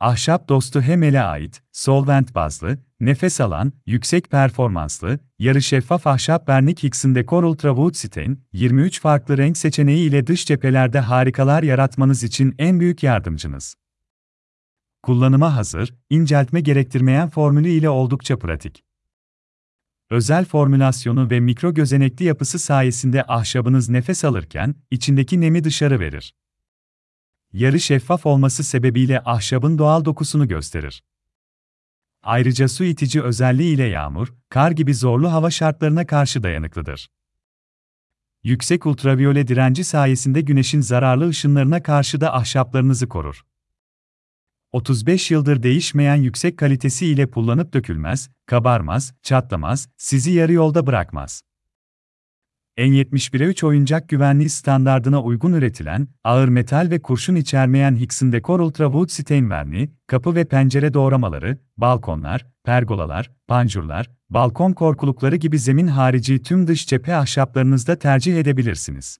ahşap dostu Hemel'e ait, solvent bazlı, nefes alan, yüksek performanslı, yarı şeffaf ahşap vernik Hix'in Decor Ultrawood Stain, 23 farklı renk seçeneği ile dış cephelerde harikalar yaratmanız için en büyük yardımcınız. Kullanıma hazır, inceltme gerektirmeyen formülü ile oldukça pratik. Özel formülasyonu ve mikro gözenekli yapısı sayesinde ahşabınız nefes alırken, içindeki nemi dışarı verir. Yarı şeffaf olması sebebiyle ahşabın doğal dokusunu gösterir. Ayrıca su itici özelliği ile yağmur, kar gibi zorlu hava şartlarına karşı dayanıklıdır. Yüksek ultraviyole direnci sayesinde güneşin zararlı ışınlarına karşı da ahşaplarınızı korur. 35 yıldır değişmeyen yüksek kalitesi ile kullanıp dökülmez, kabarmaz, çatlamaz, sizi yarı yolda bırakmaz. N71'e 3 oyuncak güvenliği standardına uygun üretilen, ağır metal ve kurşun içermeyen Hix'in Decor Ultra Wood Stain verniği, kapı ve pencere doğramaları, balkonlar, pergolalar, panjurlar, balkon korkulukları gibi zemin harici tüm dış cephe ahşaplarınızda tercih edebilirsiniz.